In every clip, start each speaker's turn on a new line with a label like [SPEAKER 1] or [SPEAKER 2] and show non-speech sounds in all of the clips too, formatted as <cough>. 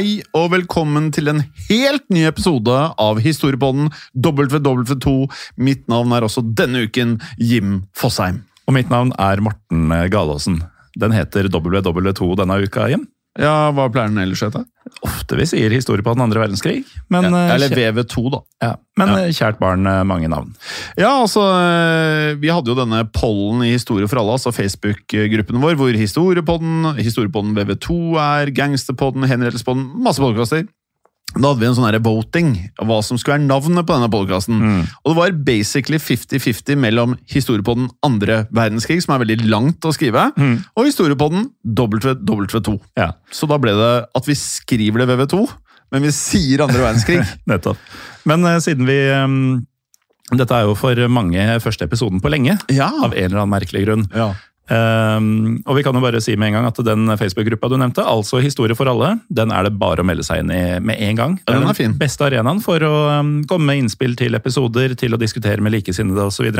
[SPEAKER 1] Hei og velkommen til en helt ny episode av Historiepodden WW2. Mitt navn er også denne uken Jim Fosheim.
[SPEAKER 2] Og mitt navn er Morten Galaasen. Den heter WW2 denne uka, Jim.
[SPEAKER 1] Ja, Hva pleier den ellers å hete?
[SPEAKER 2] Ofte vi sier historie på den andre verdenskrig, men, ja,
[SPEAKER 1] Eller VV2, da.
[SPEAKER 2] ja, men ja. kjært barn, eh, mange navn.
[SPEAKER 1] Ja, altså, eh, Vi hadde jo denne pollen i Historie for alle, altså Facebook-gruppen vår, hvor Historiepodden, Historiepodden VV2 er, Gangsterpodden, Henrettelsespodden, masse podkaster. Da hadde vi en sånn her voting hva som skulle være navnet på denne podkasten. Og det var basically 50-50 mellom Historiepodden andre verdenskrig, som er veldig langt å skrive, og Historiepodden WW2.
[SPEAKER 2] Ja,
[SPEAKER 1] Så da ble det at vi skriver det WW2, men vi sier andre verdenskrig. <laughs>
[SPEAKER 2] nettopp. Men uh, siden vi um, Dette er jo for mange første episoden på lenge,
[SPEAKER 1] Ja.
[SPEAKER 2] av en eller annen merkelig grunn.
[SPEAKER 1] ja.
[SPEAKER 2] Um, og vi kan jo bare si med en gang at den Facebook-gruppa du nevnte, altså Historie for alle, den er det bare å melde seg inn i med en gang. Det
[SPEAKER 1] Ja, den er
[SPEAKER 2] den
[SPEAKER 1] fin.
[SPEAKER 2] beste arenaen for å um, komme med innspill til episoder, til å diskutere med likesinnede osv.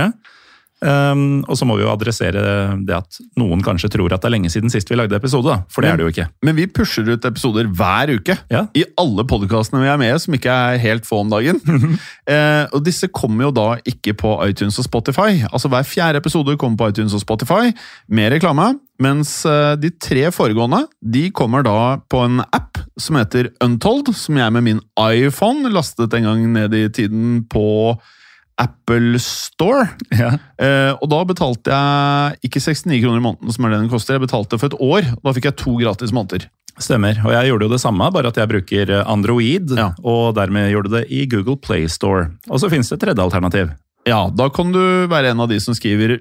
[SPEAKER 2] Um, og så må vi jo adressere det at noen kanskje tror at det er lenge siden sist vi lagde episode, da. For det er det jo ikke.
[SPEAKER 1] Men vi pusher ut episoder hver uke.
[SPEAKER 2] Ja.
[SPEAKER 1] I alle podkastene vi er med i, som ikke er helt få om dagen. uh, <laughs> og disse kommer jo da ikke på iTunes og Spotify. Altså Hver fjerde episode kommer på iTunes og Spotify, med reklame. Mens eh, de tre foregående de kommer da på en app som heter Untold, som jeg med min iPhone lastet en gang ned i tiden på Apple Store.
[SPEAKER 2] Ja.
[SPEAKER 1] Eh, og da betalte jeg ikke 69 kroner i måneden, som er det den koster. Jeg betalte for et år. og Da fikk jeg to gratis måneder.
[SPEAKER 2] Stemmer. Og jeg gjorde jo det samme, bare at jeg bruker Android,
[SPEAKER 1] Ja.
[SPEAKER 2] og dermed gjorde det i Google Play Store. Og så finnes det et tredje alternativ.
[SPEAKER 1] Ja, da kan du være en av de som skriver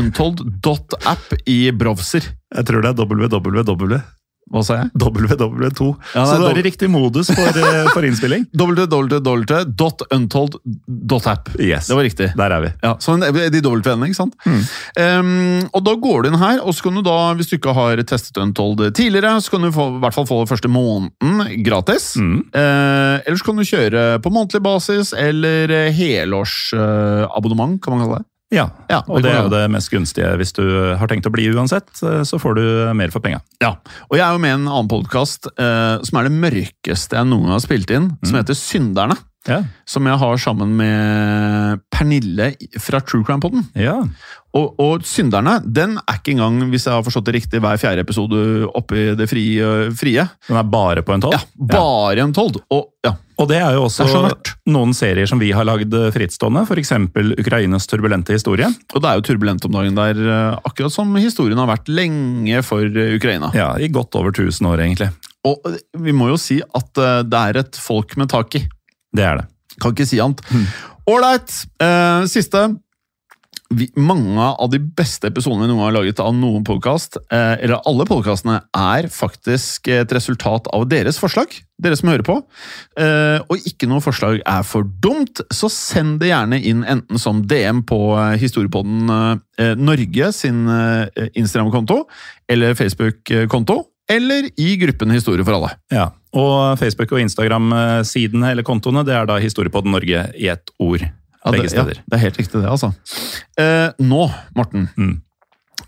[SPEAKER 1] www.untold.app i browser.
[SPEAKER 2] Jeg tror det er www.
[SPEAKER 1] Hva sa jeg?
[SPEAKER 2] WW2.
[SPEAKER 1] Ja,
[SPEAKER 2] så
[SPEAKER 1] det
[SPEAKER 2] du er i riktig modus for, eh, <laughs> for innspilling?
[SPEAKER 1] www.untold.app.
[SPEAKER 2] Yes.
[SPEAKER 1] Det var riktig.
[SPEAKER 2] Der er vi.
[SPEAKER 1] Ja, så en- de W-ene, ikke sant? Um, og da går du inn her, og så kan du da, hvis du ikke har testet Untold tidligere, så kan du få, i hvert fall få første måneden gratis.
[SPEAKER 2] Mm.
[SPEAKER 1] Uh, eller så kan du kjøre på månedlig basis, eller helårsabonnement, helårsabonnement, kan man kalle det.
[SPEAKER 2] Ja,
[SPEAKER 1] Ja,
[SPEAKER 2] og det er jo det mest gunstige. Hvis du har tenkt å bli uansett, eh, så får du mer for penga.
[SPEAKER 1] Ja, og jeg er jo med i en annen podkast eh, som er det mørkeste jeg noen gang har spilt inn, som heter Synderne.
[SPEAKER 2] Ja.
[SPEAKER 1] Som jeg har sammen med Pernille fra True Crime-poden.
[SPEAKER 2] ja.
[SPEAKER 1] Og, og Synderne den er ikke engang, hvis jeg har forstått det riktig, hver fjerde episode oppe i det frie. frie.
[SPEAKER 2] Den er bare på en tolv?
[SPEAKER 1] Ja, Bare en tolv. Og ja,
[SPEAKER 2] Og det er jo også
[SPEAKER 1] er
[SPEAKER 2] noen serier som vi har lagd eh, frittstående, f.eks. Ukrainas turbulente historie.
[SPEAKER 1] og det er jo turbulent om dagen der, eh, akkurat som historien har vært lenge for eh, Ukraina.
[SPEAKER 2] Ja, I godt over 1000 år, egentlig.
[SPEAKER 1] Og vi må jo si at det er et folk med tak i.
[SPEAKER 2] Det er det.
[SPEAKER 1] Kan ikke si annet. Ålreit. Eh, siste. Vi, mange av de beste episodene vi noen har laget av noen podkast, eh, eller alle podkastene, er faktisk et resultat av deres forslag. Dere som hører på. Eh, og ikke noe forslag er for dumt, så send det gjerne inn enten som DM på eh, Historiepodden eh, Norge sin eh, Instagram-konto, eller Facebook-konto, eller i gruppen Historie for alle.
[SPEAKER 2] Ja, Og Facebook- og Instagram-sidene eller kontoene, det er da Historiepodden Norge i ett ord.
[SPEAKER 1] Ja,
[SPEAKER 2] Begge
[SPEAKER 1] det,
[SPEAKER 2] steder.
[SPEAKER 1] Ja, det er helt riktig, det, altså. Eh, nå, Morten.
[SPEAKER 2] Mm.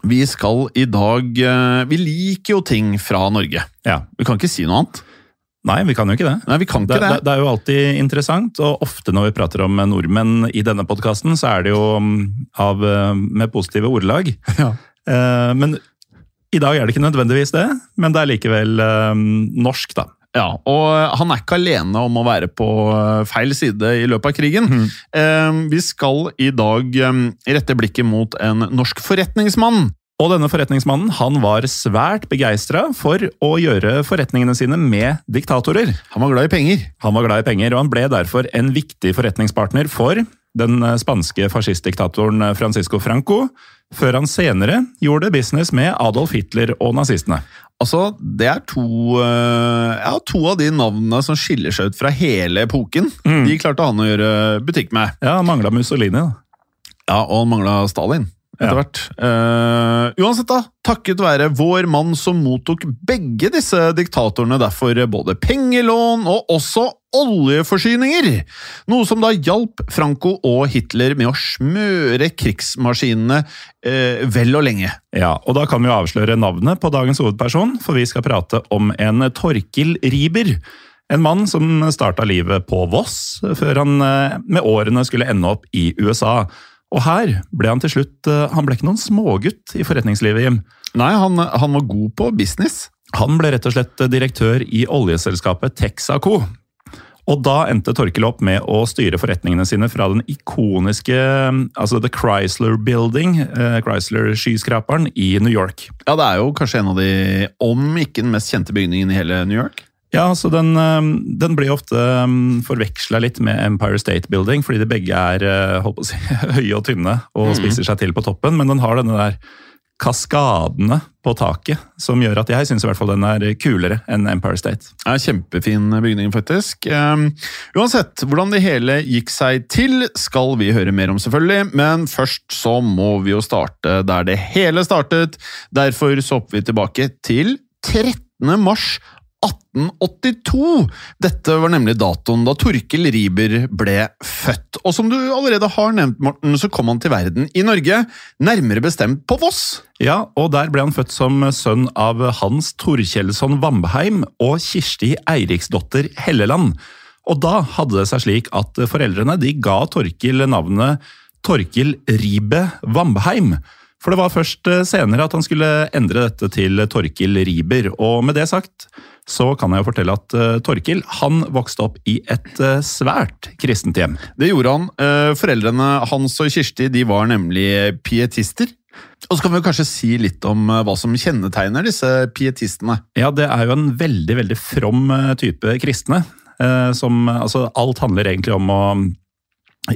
[SPEAKER 1] Vi skal i dag eh, Vi liker jo ting fra Norge.
[SPEAKER 2] Ja.
[SPEAKER 1] Vi kan ikke si noe annet.
[SPEAKER 2] Nei, vi kan jo ikke det.
[SPEAKER 1] Nei, vi kan ikke
[SPEAKER 2] det,
[SPEAKER 1] det.
[SPEAKER 2] det er jo alltid interessant, og ofte når vi prater om nordmenn i denne podkasten, så er det jo mm, av, eh, med positive ordelag. <laughs>
[SPEAKER 1] Ja.
[SPEAKER 2] Eh, Men i dag er det ikke nødvendigvis det, men det er likevel eh, norsk, da.
[SPEAKER 1] Ja, og han er ikke alene om å være på eh, feil side i løpet av krigen. Mm. vi skal i dag eh, rette blikket mot en norsk forretningsmann.
[SPEAKER 2] Og denne forretningsmannen han var svært begeistra for å gjøre forretningene sine med diktatorer.
[SPEAKER 1] Han var glad i penger.
[SPEAKER 2] Han var glad i penger, og han ble derfor en viktig forretningspartner for den eh, spanske fascistdiktatoren eh, Francisco Franco, før han senere gjorde business med Adolf Hitler og nazistene.
[SPEAKER 1] Altså, Det er to, eh, ja, to av de navnene som skiller seg ut fra hele epoken.
[SPEAKER 2] Mm.
[SPEAKER 1] De klarte han å gjøre butikk med.
[SPEAKER 2] Ja, mangla Mussolini, da.
[SPEAKER 1] Ja, og han mangla Stalin etter hvert. Eh, uansett, da, takket være vår mann som mottok begge disse diktatorene derfor både pengelån og også oljeforsyninger. Noe som da hjalp Franco og Hitler med å smøre krigsmaskinene uh, vel og lenge.
[SPEAKER 2] Ja, og da kan vi jo avsløre navnet på dagens hovedperson, for vi skal prate om en Torkil Riiber. En mann som starta livet på Voss, før han eh, med årene skulle ende opp i USA. Og her ble han til slutt eh, Han ble ikke noen smågutt i forretningslivet, Jim.
[SPEAKER 1] Nei, han, han var god på business.
[SPEAKER 2] Han ble rett og slett direktør i oljeselskapet Texaco. Og da endte Torkel opp med å styre forretningene sine fra den ikoniske altså The Chrysler Building, eh, Chrysler-skyskraperen i New York.
[SPEAKER 1] Ja, det er jo kanskje en av de, om ikke den mest kjente bygningen i hele New York.
[SPEAKER 2] Ja, så den, eh, den blir ofte forveksla litt med Empire State Building, fordi de begge er eh, si, <laughs> høye og tynne og spiser seg til på toppen, men den har denne der kaskadene på taket, som gjør at jeg syns i hvert fall den er kulere enn Empire State.
[SPEAKER 1] Er kjempefin bygning, faktisk. Um, uansett, hvordan det hele gikk seg til, skal vi høre mer om, selvfølgelig. Men først så må vi jo starte der det hele startet. Derfor så hopper vi tilbake til 13. mars 1882! Dette var nemlig datoen da Torkel Riber ble født. Og som du allerede har nevnt, Morten, så kom han til verden i Norge, nærmere bestemt på Voss.
[SPEAKER 2] Ja, og der ble han født som sønn av Hans Torkjelsson Vambeheim og Kirsti Eiriksdotter Helleland. Og da hadde det seg slik at foreldrene de ga Torkil navnet Torkil Ribe Vambeheim. For det var først senere at han skulle endre dette til Torkil Riber. Og med det sagt så kan jeg jo fortelle at uh, Torkil han vokste opp i et uh, svært kristent hjem.
[SPEAKER 1] Det gjorde han. Uh, Foreldrene hans og Kirsti de var nemlig pietister. Og så kan vi kanskje si litt om hva som kjennetegner disse pietistene.
[SPEAKER 2] Ja, det er jo en veldig, veldig from type kristne. Som, altså, alt handler egentlig om å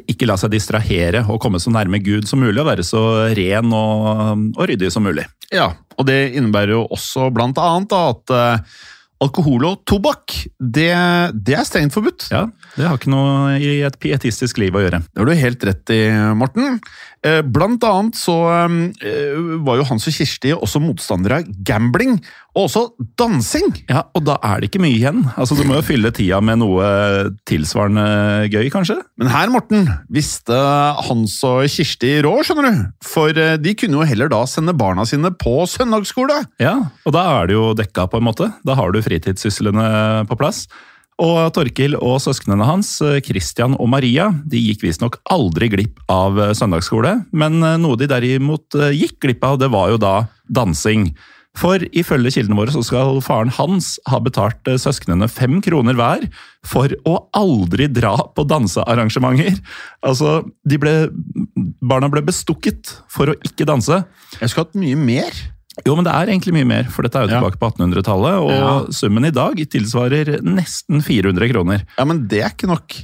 [SPEAKER 2] ikke la seg distrahere og komme så nærme Gud som mulig, og være så ren og, og ryddig som mulig.
[SPEAKER 1] Ja, og det innebærer jo også blant annet da, at alkohol og tobakk, det, det er strengt forbudt.
[SPEAKER 2] Ja, Det har ikke noe i et pietistisk liv å gjøre.
[SPEAKER 1] Det har du helt rett i, Morten. Eh, Blant annet så eh, var jo Hans og Kirsti også motstandere av gambling, og også dansing.
[SPEAKER 2] Ja, Og da er det ikke mye igjen. Altså, Du må jo fylle tida med noe tilsvarende gøy, kanskje?
[SPEAKER 1] Men her, Morten, visste Hans og Kirsti råd, skjønner du. For eh, de kunne jo heller da sende barna sine på søndagsskole.
[SPEAKER 2] Ja, og da er det jo dekka, på en måte. Da har du fritidssyslene på plass. Og Torkil og søsknene hans, Christian og Maria, de gikk visstnok aldri glipp av søndagsskole, men noe de derimot gikk glipp av, det var jo da dansing. For ifølge kildene våre så skal faren hans ha betalt søsknene fem kroner hver for å aldri dra på dansearrangementer. Altså, ble, barna ble bestukket for å ikke danse.
[SPEAKER 1] Jeg skulle hatt mye mer.
[SPEAKER 2] Jo, men det er egentlig mye mer, for dette er jo
[SPEAKER 1] Ja.
[SPEAKER 2] tilbake på 1800-tallet, og
[SPEAKER 1] Ja.
[SPEAKER 2] summen i dag tilsvarer nesten 400 kroner.
[SPEAKER 1] Ja, men det er ikke nok.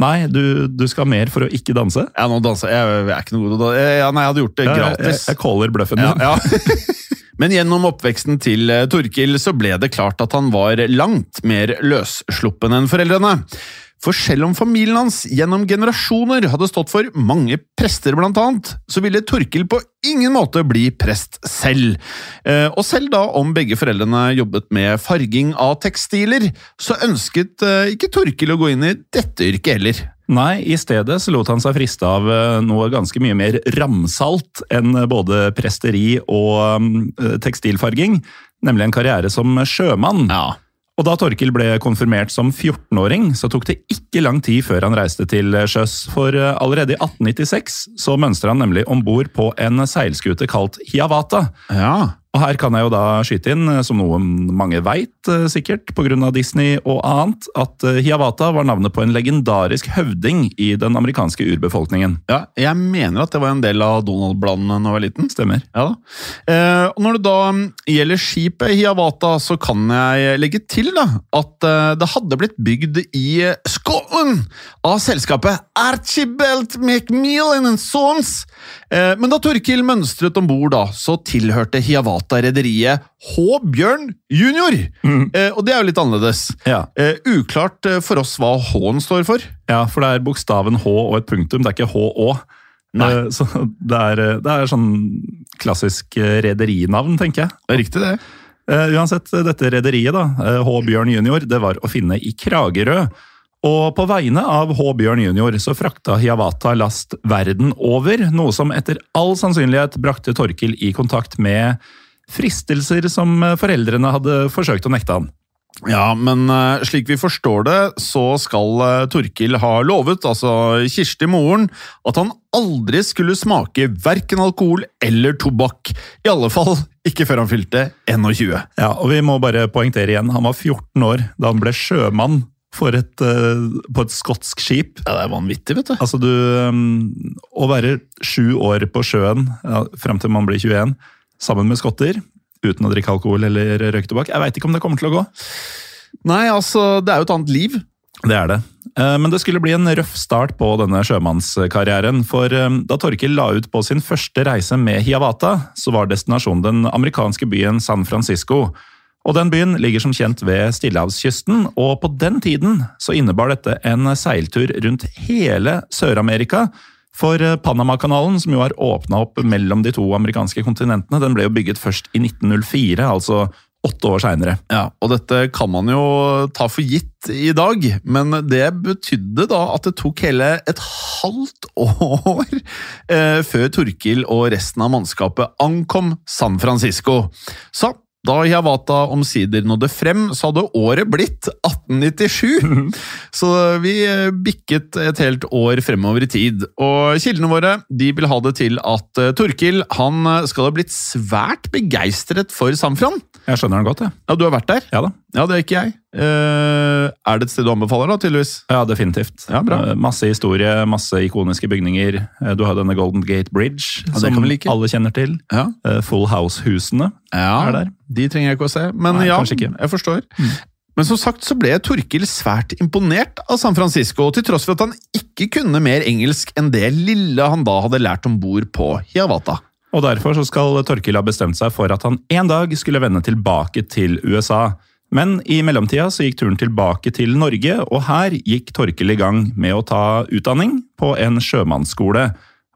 [SPEAKER 2] Nei, du, du skal mer for å ikke danse.
[SPEAKER 1] Ja, nå danser jeg. Jeg er ikke noe god til å danse. Ja, nei, jeg hadde gjort det
[SPEAKER 2] gratis. Jeg, jeg caller bløffen
[SPEAKER 1] Ja,
[SPEAKER 2] din.
[SPEAKER 1] ja. <laughs> Men gjennom oppveksten til eh, Torkil så ble det klart at han var langt mer løssluppen enn foreldrene. For selv om familien hans gjennom generasjoner hadde stått for mange prester, blant annet, så ville Torkil på ingen måte bli prest selv. Eh, Og selv da om begge foreldrene jobbet med farging av tekstiler, så ønsket eh, ikke Torkil å gå inn i dette yrket heller.
[SPEAKER 2] Nei, i stedet så lot han seg friste av eh, noe ganske mye mer ramsalt enn både presteri og mm, tekstilfarging, nemlig en karriere som sjømann.
[SPEAKER 1] Ja.
[SPEAKER 2] Og da Torkil ble konfirmert som 14-åring, så tok det ikke lang tid før han reiste til sjøs, for eh, allerede i 1896 så mønstra han nemlig om bord på en seilskute kalt Hiawatha.
[SPEAKER 1] Ja.
[SPEAKER 2] Og her kan jeg jo da skyte inn, eh, som noe mange veit sikkert, pga. Disney og annet, at eh, Hiawatha var navnet på en legendarisk høvding i den amerikanske urbefolkningen.
[SPEAKER 1] ja. Jeg mener at det var en del av Donald-bladene da jeg var liten.
[SPEAKER 2] Stemmer.
[SPEAKER 1] Ja da. Eh, og når det da mm, gjelder skipet Hiawatha, så kan jeg legge til da, at eh, det hadde blitt bygd i eh, av selskapet Archibald McMillan Sons. Eh, men da Torkil mønstret om bord, så tilhørte Hiawatha-rederiet H. Bjørn jr. Eh, og det er jo litt annerledes.
[SPEAKER 2] Ja.
[SPEAKER 1] Eh, uklart eh, for oss hva H-en står for.
[SPEAKER 2] ja, for det er bokstaven H og et punktum, det er ikke HÅ. Eh, Så det er, eh, det er sånn klassisk eh, rederinavn, tenker jeg.
[SPEAKER 1] Det er riktig, det.
[SPEAKER 2] Eh, uansett, dette rederiet, da, H. Bjørn jr., det var å finne i Kragerø. Og på vegne av H. Bjørn jr. så frakta Hiawatha last verden over, noe som etter all sannsynlighet brakte Torkil i kontakt med fristelser som eh, foreldrene hadde forsøkt å nekte han.
[SPEAKER 1] Ja, men eh, slik vi forstår det, så skal eh, Torkil ha lovet, altså Kirsti moren, at han aldri skulle smake verken alkohol eller tobakk. I alle fall ikke før han fylte 21.
[SPEAKER 2] Ja, og vi må bare poengtere igjen, han var 14 år da han ble sjømann et, på et skotsk skip.
[SPEAKER 1] Ja, det er vanvittig, vet du.
[SPEAKER 2] Altså, du um, Å være sju år på sjøen ja, fram til man blir 21, sammen med skotter, uten å drikke alkohol eller røyke tobakk, jeg veit ikke om det kommer til å gå.
[SPEAKER 1] Nei, altså, det er jo et annet liv.
[SPEAKER 2] Det er det. Eh, Men det skulle bli en røff start på denne sjømannskarrieren. For eh, da Torkil la ut på sin første reise med Hiawata, så var destinasjonen den amerikanske byen San Francisco. Og den byen ligger som kjent ved Stillehavskysten, og på den tiden så innebar dette en seiltur rundt hele Sør-Amerika. For eh, Panamakanalen, som jo har åpna opp mellom de to amerikanske kontinentene, den ble jo bygget først i 1904, altså åtte år seinere.
[SPEAKER 1] Ja, og dette kan man jo ta for gitt i dag, men det betydde da at det tok hele et halvt år eh, før Torkil og resten av mannskapet ankom San Francisco. Så da Hiawatha omsider nådde frem, så hadde året blitt 1897. Så vi eh, bikket et helt år fremover i tid. Og kildene våre de vil ha det til at eh, Torkil han eh, skal ha blitt svært begeistret for Samfran.
[SPEAKER 2] Jeg skjønner den godt, jeg.
[SPEAKER 1] Ja, du har vært der?
[SPEAKER 2] Ja da.
[SPEAKER 1] Ja, det er ikke jeg. Eh, er det et sted du anbefaler, da, tydeligvis?
[SPEAKER 2] Ja, definitivt.
[SPEAKER 1] Ja, bra.
[SPEAKER 2] Eh, Masse historie, masse ikoniske bygninger. Uh, Du har denne Golden Gate Bridge,
[SPEAKER 1] Ja,
[SPEAKER 2] som
[SPEAKER 1] like.
[SPEAKER 2] alle kjenner til.
[SPEAKER 1] Ja.
[SPEAKER 2] Full House-husene. er der.
[SPEAKER 1] De trenger jeg ikke å se, men
[SPEAKER 2] Nei,
[SPEAKER 1] ja, jeg forstår. Men som sagt så ble Torkil svært imponert av San Francisco, til tross for at han ikke kunne mer engelsk enn det lille han da hadde lært om bord på Hiawatha.
[SPEAKER 2] Og derfor så skal Torkil ha bestemt seg for at han en dag skulle vende tilbake til USA. Men i mellomtida så gikk turen tilbake til Norge, og her gikk Torkel i gang med å ta utdanning på en sjømannsskole.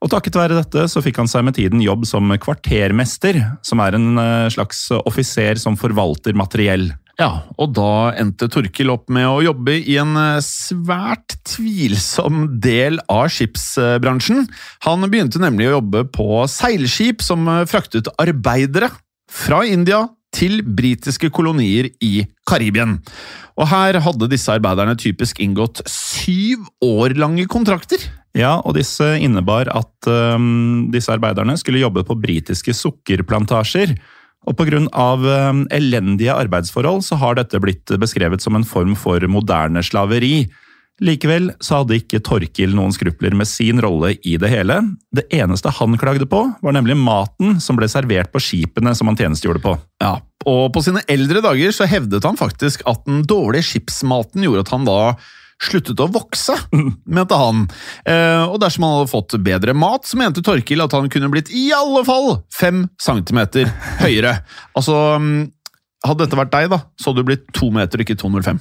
[SPEAKER 2] Og takket være dette så fikk han seg med tiden jobb som kvartermester, som er en eh, slags offiser som forvalter materiell.
[SPEAKER 1] Ja, og da endte Torkil opp med å jobbe i en eh, svært tvilsom del av skipsbransjen. Han begynte nemlig å jobbe på seilskip som eh, fraktet arbeidere fra India til britiske kolonier i Karibien. Og her hadde disse arbeiderne typisk inngått syv år lange kontrakter.
[SPEAKER 2] Ja, og disse innebar at um, disse arbeiderne skulle jobbe på britiske sukkerplantasjer. Og pga. Um, elendige arbeidsforhold så har dette blitt beskrevet som en form for moderne slaveri. Likevel så hadde ikke Torkil noen skrupler med sin rolle i det hele. Det eneste han klagde på, var nemlig maten som ble servert på skipene som han tjenestegjorde på.
[SPEAKER 1] Ja, og på sine eldre dager så hevdet han faktisk at den dårlige skipsmaten gjorde at han da sluttet å vokse, <laughs> mente han. Eh, og dersom han hadde fått bedre mat, så mente Torkil at han kunne blitt i alle fall fem centimeter høyere. <laughs> Altså, mm, hadde dette vært deg, da, så hadde du blitt to meter, ikke 2,05.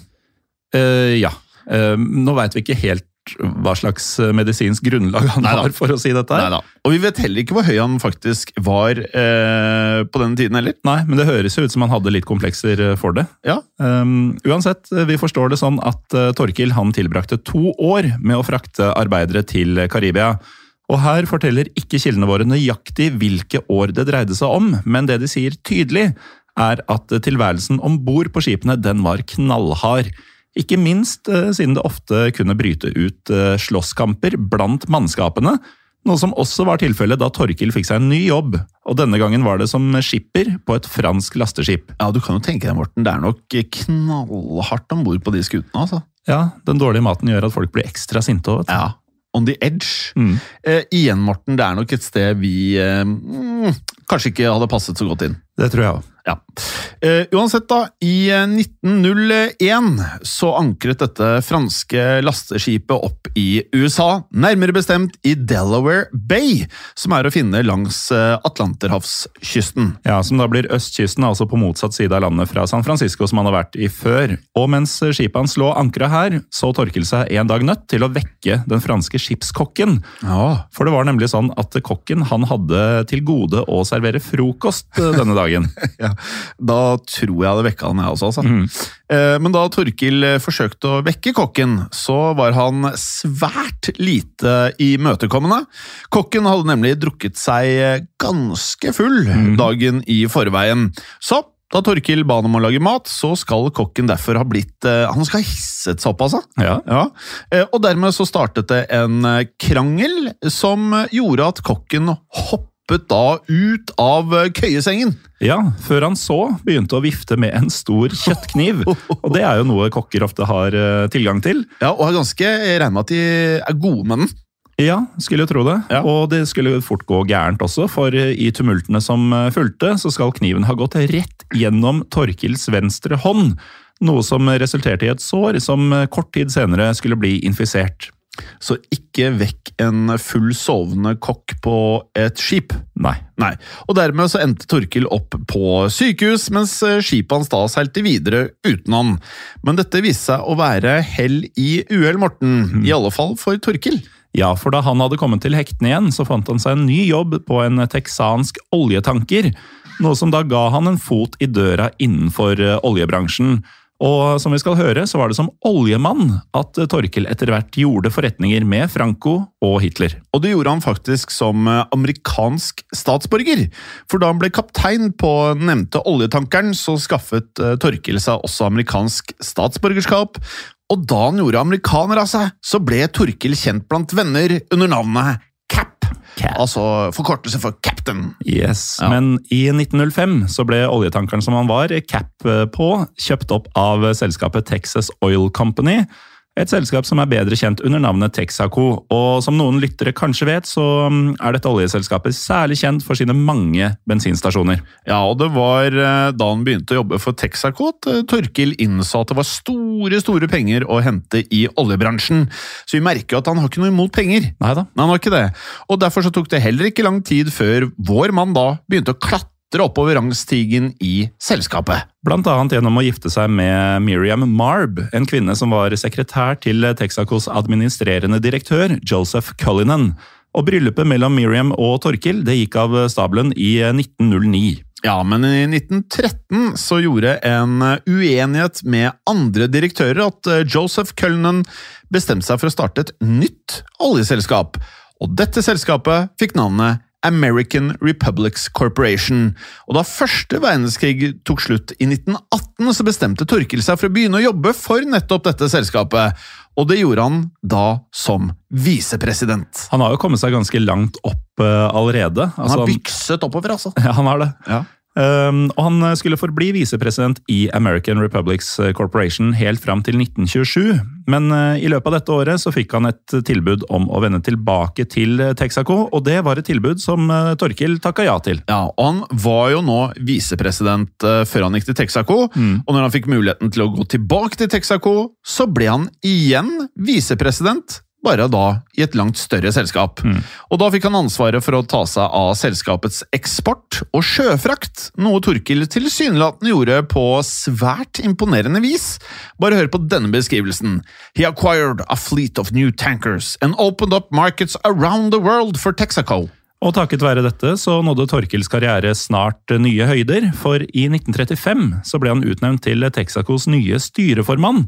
[SPEAKER 2] Uh, ja. Eh, nå veit vi ikke helt hva slags eh, medisinsk grunnlag han
[SPEAKER 1] Neida.
[SPEAKER 2] har for å si dette. her.
[SPEAKER 1] Neida. Og vi vet heller ikke hvor høy han faktisk var eh, på denne tiden heller.
[SPEAKER 2] Nei, men det høres jo ut som han hadde litt komplekser eh, for det.
[SPEAKER 1] Ja,
[SPEAKER 2] Um, uansett, vi forstår det sånn at uh, Torkil han tilbrakte to år med å frakte arbeidere til Karibia. Og her forteller ikke kildene våre nøyaktig hvilke år det dreide seg om, men det de sier tydelig, er at tilværelsen om bord på skipene den var knallhard. Ikke minst eh, siden det ofte kunne bryte ut eh, slåsskamper blant mannskapene, noe som også var tilfellet da Torkil fikk seg en ny jobb, og denne gangen var det som skipper på et fransk lasteskip.
[SPEAKER 1] ja, du kan jo tenke deg, Morten, det er nok knallhardt om bord på de skutene, altså.
[SPEAKER 2] Ja, den dårlige maten gjør at folk blir ekstra sinte òg, vet du.
[SPEAKER 1] Ja, on the edge.
[SPEAKER 2] Mm.
[SPEAKER 1] Eh, igjen, Morten, det er nok et sted vi eh, mm, kanskje ikke hadde passet så godt inn.
[SPEAKER 2] Det tror jeg òg.
[SPEAKER 1] Ja. Uh, uansett, da. I eh, 1901 så ankret dette franske lasteskipet opp i USA. Nærmere bestemt i Delaware Bay, som er å finne langs eh, Atlanterhavskysten.
[SPEAKER 2] Ja, Som da blir østkysten, altså på motsatt side av landet fra San Francisco, som han har vært i før. Og mens skipet hans lå ankra her, så Torkel seg en dag nødt til å vekke den franske skipskokken.
[SPEAKER 1] Ja.
[SPEAKER 2] For det var nemlig sånn at kokken han hadde til gode å servere frokost eh, denne dagen. <laughs>
[SPEAKER 1] ja. Da tror jeg hadde vekka han, jeg også. Altså. Mm. Men da Torkil eh, forsøkte å vekke kokken, så var han svært lite imøtekommende. Kokken hadde nemlig drukket seg eh, ganske full dagen i forveien. Så da Torkil ba han om å lage mat, så skal kokken derfor ha blitt eh, Han skal ha hisset seg opp, altså.
[SPEAKER 2] Ja.
[SPEAKER 1] Ja, eh, og dermed så startet det en eh, krangel som eh, gjorde at kokken hoppet da ut av eh, køyesengen.
[SPEAKER 2] Ja, før han så begynte å vifte med en stor kjøttkniv. Og det er jo noe kokker ofte har eh, tilgang til.
[SPEAKER 1] Ja, og er ganske jeg regner med at de er gode med den.
[SPEAKER 2] Ja, skulle jo tro det.
[SPEAKER 1] Ja.
[SPEAKER 2] Og det skulle fort gå gærent også, for eh, i tumultene som fulgte, så skal kniven ha gått rett gjennom Torkils venstre hånd. Noe som resulterte i et sår som kort tid senere skulle bli infisert.
[SPEAKER 1] Så ikke vekk en full sovende kokk på et skip.
[SPEAKER 2] Nei.
[SPEAKER 1] Nei, og dermed så endte Torkil opp på sykehus, mens eh, skipet hans da seilte videre uten han. Men dette viste seg å være hell i uhell, Morten. I alle fall for Torkil.
[SPEAKER 2] Ja, for da han hadde kommet til hektene igjen, så fant han seg en ny jobb på en texansk oljetanker. Noe som da ga han en fot i døra innenfor eh, oljebransjen. Og som vi skal høre, så var det som oljemann at Torkel etter hvert gjorde forretninger med Franco og Hitler.
[SPEAKER 1] Og det gjorde han faktisk som eh, amerikansk statsborger. For da han ble kaptein på nevnte oljetankeren, så skaffet Torkel seg også amerikansk statsborgerskap. Og da han gjorde amerikaner av seg, så ble Torkel kjent blant venner under navnet Cap. Altså forkortelse for Captain.
[SPEAKER 2] Yes,
[SPEAKER 1] Ja.
[SPEAKER 2] Men i 1905 så ble oljetankeren som han var, cap eh, på, kjøpt opp av selskapet Texas Oil Company. Et selskap som er bedre kjent under navnet Texaco. Og som noen lyttere kanskje vet, så mm, er dette oljeselskapet særlig kjent for sine mange bensinstasjoner.
[SPEAKER 1] Ja, og det var eh, da han begynte å jobbe for Texaco at eh, Torkil innså at det var store, store penger å hente i oljebransjen. Så vi merker jo at han har ikke noe imot penger. Neida. han har ikke det. Og derfor så tok det heller ikke lang tid før vår mann da begynte å klatre oppover rangstigen i selskapet.
[SPEAKER 2] Blant annet gjennom å gifte seg med Miriam Marb, en kvinne som var sekretær til Texacos administrerende direktør, Joseph Cullinan. Og bryllupet mellom Miriam og Torkil det gikk av stabelen i 1909.
[SPEAKER 1] Ja, men i 1913 så gjorde en uenighet med andre direktører at eh, Joseph Cullinan bestemte seg for å starte et nytt oljeselskap. Og dette selskapet fikk navnet American Republics Corporation. Og da første verdenskrig tok slutt i 1918, så bestemte Torkil seg for å begynne å jobbe for nettopp dette selskapet. Og det gjorde han da som visepresident.
[SPEAKER 2] Han har jo kommet seg ganske langt opp uh, allerede.
[SPEAKER 1] Han
[SPEAKER 2] Altså,
[SPEAKER 1] har bykset oppover, altså. <laughs>
[SPEAKER 2] Ja, han har det.
[SPEAKER 1] Ja.
[SPEAKER 2] Um, og han skulle forbli visepresident i American Republics Corporation helt fram til 1927. Men uh, i løpet av dette året så fikk han et tilbud om å vende tilbake til Texaco, og det var et tilbud som uh, Torkil takka ja til.
[SPEAKER 1] Ja, og Han var jo nå visepresident uh, før han gikk til Texaco, og når han fikk muligheten til å gå tilbake til Texaco, så ble han igjen visepresident bare da i et langt større selskap. Og da fikk han ansvaret for å ta seg av selskapets eksport og sjøfrakt, noe Torkil tilsynelatende gjorde på svært imponerende vis. Bare hør på denne beskrivelsen. He acquired a fleet of new tankers and opened up markets around the world for Texaco.
[SPEAKER 2] Og takket være dette så nådde Torkils karriere snart nye høyder, for i 1935 så ble han utnevnt til Texacos nye styreformann.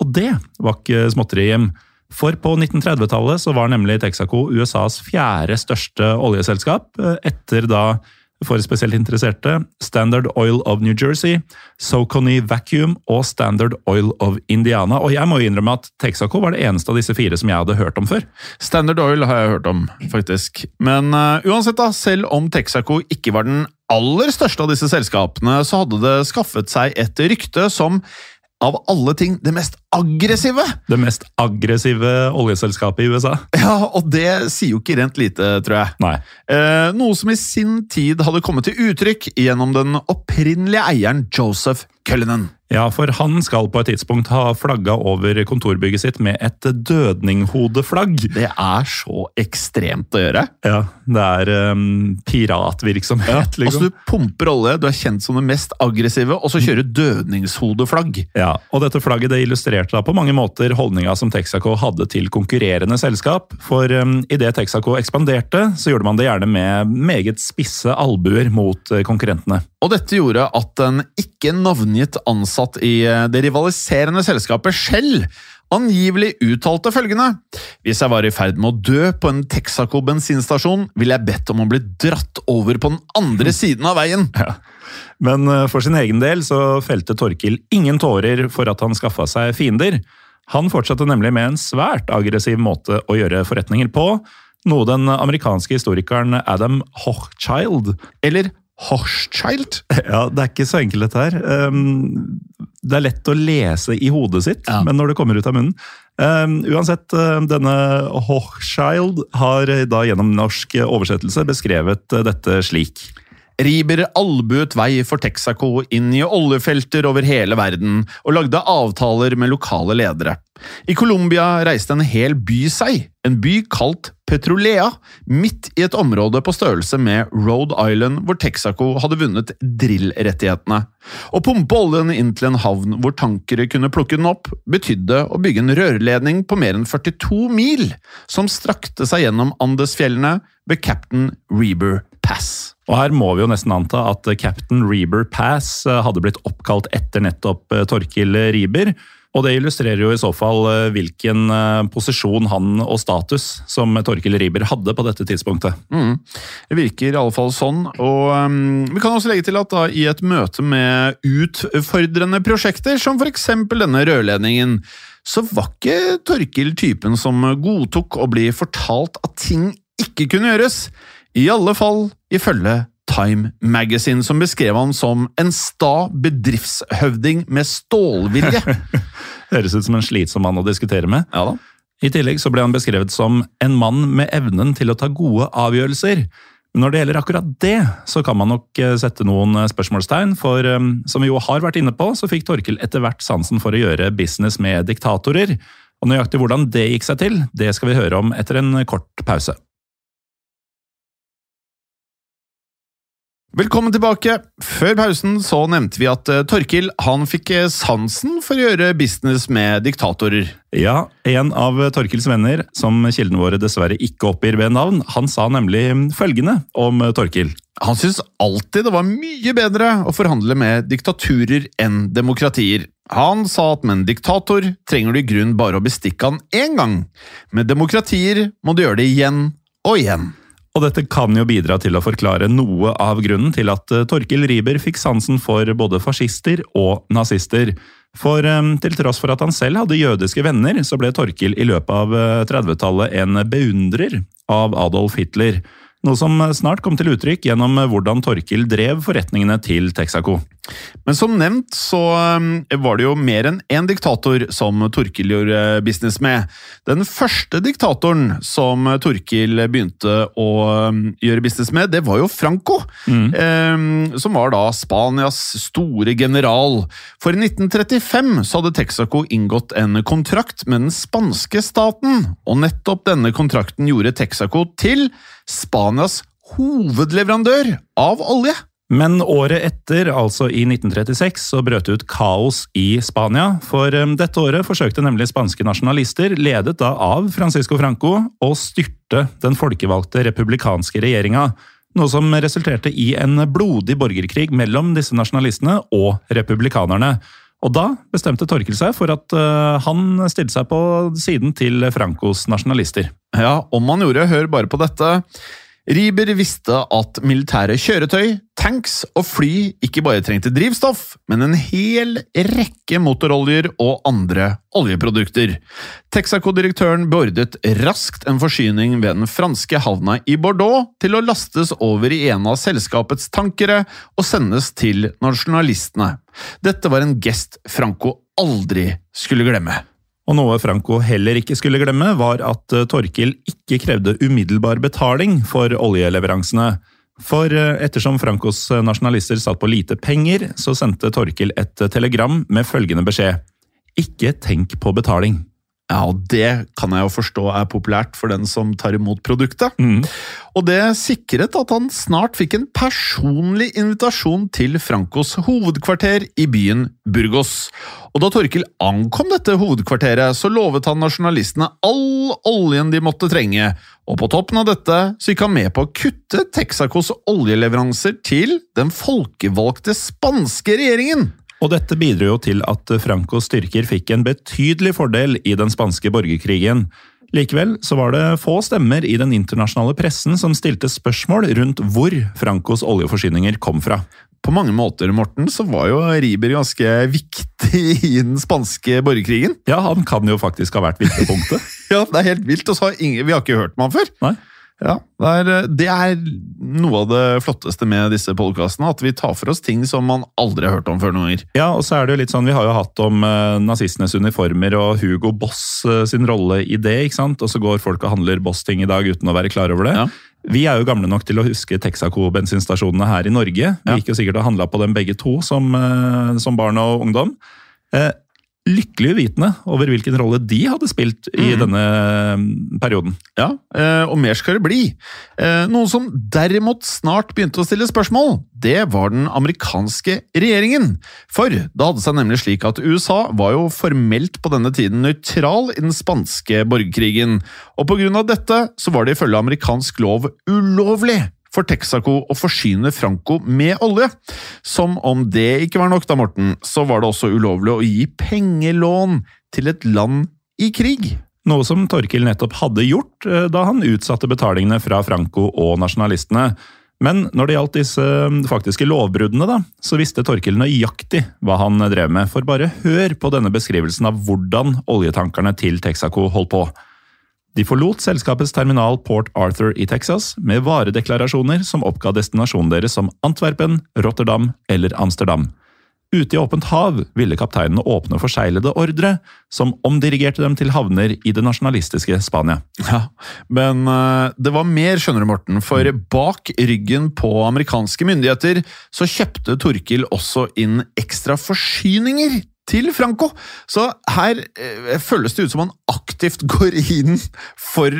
[SPEAKER 2] Og det var ikke småtteri, Jim. For på 1930-tallet så var nemlig Texaco USAs fjerde største oljeselskap, eh, etter da, for spesielt interesserte, Standard Oil of New Jersey, Socony Vacuum og Standard Oil of Indiana. Og jeg må jo innrømme at Texaco var det eneste av disse fire som jeg hadde hørt om før.
[SPEAKER 1] Standard Oil har jeg hørt om, faktisk. Men uh, uansett, da, selv om Texaco ikke var den aller største av disse selskapene, så hadde det skaffet seg et rykte som av alle ting det mest aggressive!
[SPEAKER 2] Det mest aggressive oljeselskapet i USA.
[SPEAKER 1] Ja, og det sier jo ikke rent lite, tror jeg.
[SPEAKER 2] Nei.
[SPEAKER 1] Eh, noe som i sin tid hadde kommet til uttrykk gjennom den opprinnelige eieren Joseph Cullinan.
[SPEAKER 2] Ja, for han skal på et tidspunkt ha flagga over kontorbygget sitt med et dødninghodeflagg.
[SPEAKER 1] Det er så ekstremt å gjøre.
[SPEAKER 2] Ja, det er um, piratvirksomhet,
[SPEAKER 1] Altså,
[SPEAKER 2] liksom.
[SPEAKER 1] du pumper olje, du er kjent som det mest aggressive, og så kjører du dødningshodeflagg.
[SPEAKER 2] Ja, og dette flagget det illustrerte da på mange måter holdninga som Texaco hadde til konkurrerende selskap. For um, idet Texaco ekspanderte, så gjorde man det gjerne med meget spisse albuer mot eh, konkurrentene.
[SPEAKER 1] Og dette gjorde at en ikke navngitt ansatt i eh, det rivaliserende selskapet Shell angivelig uttalte følgende Hvis jeg var i ferd med å dø på en Texaco bensinstasjon, ville jeg bedt om å bli dratt over på den andre siden av veien.
[SPEAKER 2] Men eh, for sin egen del så felte Torkil ingen tårer for at han skaffa seg fiender. Han fortsatte nemlig med en svært aggressiv måte å gjøre forretninger på, noe den amerikanske historikeren Adam Hochschild
[SPEAKER 1] Eller Hochschild.
[SPEAKER 2] Ja, det er ikke så enkelt dette her. Um, det er lett å lese i hodet sitt,
[SPEAKER 1] Ja.
[SPEAKER 2] men når det kommer ut av munnen um, Uansett, um, denne Hochschild har eh, da gjennom norsk oversettelse beskrevet eh, dette slik.
[SPEAKER 1] Riber albuet vei for Texaco inn i oljefelter over hele verden og lagde avtaler med lokale ledere. I Colombia reiste en hel by seg, en by kalt Petrolea, midt i et område på størrelse med Rhode Island hvor Texaco hadde vunnet drillrettighetene. Å pumpe oljen inn til en havn hvor tankere kunne plukke den opp, betydde å bygge en rørledning på mer enn 42 mil, som strakte seg gjennom Andesfjellene ved Captain Reber Pass.
[SPEAKER 2] Og her må vi jo nesten anta at Captain Reber Pass eh, hadde blitt oppkalt etter nettopp eh, Torkil Riber. Og det illustrerer jo i så fall eh, hvilken eh, posisjon han og status som Torkil Riiber hadde på dette tidspunktet.
[SPEAKER 1] Mm. Det virker i alle fall sånn. Og um, vi kan også legge til at da, i et møte med utfordrende prosjekter, som f.eks. denne rørledningen, så var ikke Torkil typen som godtok å bli fortalt at ting ikke kunne gjøres. I alle fall ifølge Time Magazine, som beskrev han som en sta bedriftshøvding med stålvilje. <laughs>
[SPEAKER 2] Høres ut som en slitsom mann å diskutere med.
[SPEAKER 1] ja da.
[SPEAKER 2] I tillegg så ble han beskrevet som en mann med evnen til å ta gode avgjørelser. Men når det gjelder akkurat det, så kan man nok eh, sette noen eh, spørsmålstegn, for eh, som vi jo har vært inne på, så fikk Torkil etter hvert sansen for å gjøre business med diktatorer. Og nøyaktig hvordan det gikk seg til, det skal vi høre om etter en kort pause.
[SPEAKER 1] Velkommen tilbake. Før pausen så nevnte vi at eh, Torkil han fikk eh, sansen for å gjøre business med diktatorer.
[SPEAKER 2] Ja, en av Torkils venner, som kildene våre dessverre ikke oppgir ved navn, han sa nemlig følgende om Torkil.
[SPEAKER 1] Han syntes alltid det var mye bedre å forhandle med diktaturer enn demokratier. Han sa at med en diktator trenger du i grunn bare å bestikke han én gang. Med demokratier må du gjøre det igjen og igjen.
[SPEAKER 2] Og dette kan jo bidra til å forklare noe av grunnen til at eh, Torkil Riber fikk sansen for både fascister og nazister. For eh, til tross for at han selv hadde jødiske venner, så ble Torkil i løpet av eh, 30-tallet en beundrer av Adolf Hitler. Noe som snart kom til uttrykk gjennom hvordan Torkil drev forretningene til Texaco.
[SPEAKER 1] Men som nevnt så um, var det jo mer enn én diktator som Torkil gjorde business med. Den første diktatoren som Torkil begynte å gjøre business med, det var jo Franco. Mm. som var da Spanias store general. For i 1935 så hadde Texaco inngått en kontrakt med den spanske staten, og nettopp denne kontrakten gjorde Texaco til Spanias hovedleverandør av olje.
[SPEAKER 2] Men året etter, altså i 1936, så brøt det ut kaos i Spania. For um, dette året forsøkte nemlig spanske nasjonalister, ledet da av Francisco Franco, å styrte den folkevalgte republikanske regjeringa. Noe som resulterte i en blodig borgerkrig mellom disse nasjonalistene og republikanerne. Og da bestemte Torkel seg for at uh, han stilte seg på siden til Francos nasjonalister.
[SPEAKER 1] Ja, om han gjorde, hør bare på dette. Riber visste at militære kjøretøy, tanks og fly ikke bare trengte drivstoff, men en hel rekke motoroljer og andre oljeprodukter. Texaco-direktøren beordret raskt en forsyning ved den franske havna i Bordeaux til å lastes over i en av selskapets tankere og sendes til nasjonalistene. Dette var en gest Franco aldri skulle glemme.
[SPEAKER 2] Og noe Franco heller ikke skulle glemme, var at eh, Torkil ikke krevde umiddelbar betaling for oljeleveransene. For eh, ettersom Francos nasjonalister satt på lite penger, så sendte Torkil et telegram med følgende beskjed. Ikke tenk på betaling.
[SPEAKER 1] Ja, og det kan jeg jo forstå er populært for den som tar imot produktet. Og det sikret at han snart fikk en personlig invitasjon til Francos hovedkvarter i byen Burgos. Og da Torkil ankom dette hovedkvarteret, så lovet han nasjonalistene all oljen de måtte trenge, og på toppen av dette så gikk han med på å kutte Texacos oljeleveranser til den folkevalgte spanske regjeringen.
[SPEAKER 2] Og dette bidro jo til at Francos styrker fikk en betydelig fordel i den spanske borgerkrigen. Likevel så var det få stemmer i den internasjonale pressen som stilte spørsmål rundt hvor Francos oljeforsyninger kom fra.
[SPEAKER 1] På mange måter, Morten, så var jo Riber ganske viktig i den spanske borgerkrigen.
[SPEAKER 2] Ja, han kan jo faktisk ha vært viktigpunktet. <laughs>
[SPEAKER 1] Ja, det er helt vilt, og så har ingen, vi har ikke hørt om han før.
[SPEAKER 2] Nei.
[SPEAKER 1] Ja, det er, det er noe av det flotteste med disse podkastene, at vi tar for oss ting som man aldri har hørt om før noen ganger.
[SPEAKER 2] Ja, og så er det jo litt sånn, Vi har jo hatt om eh, nazistenes uniformer og Hugo Boss eh, sin rolle i det. ikke sant? Og så går folk og handler Boss-ting i dag uten å være klar over det.
[SPEAKER 1] Ja.
[SPEAKER 2] Vi er jo gamle nok til å huske Texaco-bensinstasjonene her i Norge. Vi
[SPEAKER 1] Ja.
[SPEAKER 2] gikk jo sikkert og handla på dem begge to som, eh, som barn og ungdom. Lykkelig uvitende over hvilken rolle de hadde spilt i denne eh, perioden.
[SPEAKER 1] Ja, eh, og mer skal det bli. Eh, Noen som derimot snart begynte å stille spørsmål, det var den amerikanske regjeringen. For det hadde seg nemlig slik at USA var jo formelt på denne tiden nøytral i den spanske borgerkrigen, og på grunn av dette så var det ifølge amerikansk lov ulovlig for Texaco å forsyne Franco med olje. Som om det ikke var nok, da, Morten, så var det også ulovlig å gi pengelån til et land i krig.
[SPEAKER 2] Noe som Torkil nettopp hadde gjort eh, da han utsatte betalingene fra Franco og nasjonalistene. Men når det gjaldt disse eh, faktiske lovbruddene, da, så visste Torkil nøyaktig hva han drev med. For bare hør på denne beskrivelsen av hvordan oljetankerne til Texaco holdt på. De forlot selskapets terminal Port Arthur i Texas med varedeklarasjoner som oppga destinasjonen deres som Antwerpen, Rotterdam eller Amsterdam. Ute i åpent hav ville kapteinene åpne forseglede ordre, som omdirigerte dem til havner i det nasjonalistiske Spania.
[SPEAKER 1] Ja, Men eh, det var mer, skjønner du, Morten. For bak ryggen på amerikanske myndigheter så kjøpte Torkil også inn ekstra forsyninger til Franco. Så her eh, føles det ut som han aktivt går inn for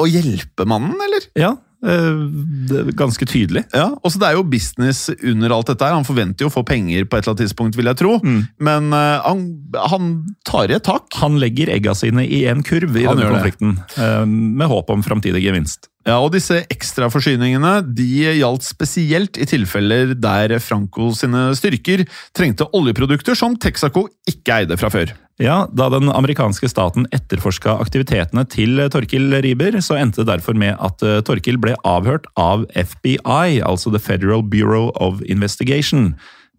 [SPEAKER 1] å hjelpe mannen, eller?
[SPEAKER 2] Ja, eh, det er ganske tydelig.
[SPEAKER 1] Ja, og så Det er jo business under alt dette. her. Han forventer jo å få penger på et eller annet tidspunkt, vil jeg tro. Men uh, han, han tar i et tak.
[SPEAKER 2] Han legger egga sine i en kurv i
[SPEAKER 1] Han
[SPEAKER 2] denne konflikten, uh, med håp om framtidig gevinst.
[SPEAKER 1] Ja, og Disse ekstraforsyningene de gjaldt spesielt i tilfeller der Franco sine styrker trengte oljeprodukter som Texaco ikke eide fra før.
[SPEAKER 2] Ja, Da den amerikanske staten etterforska aktivitetene til Torkil Riber, så endte det derfor med at eh, Torkil ble avhørt av FBI, altså The Federal Bureau of Investigation.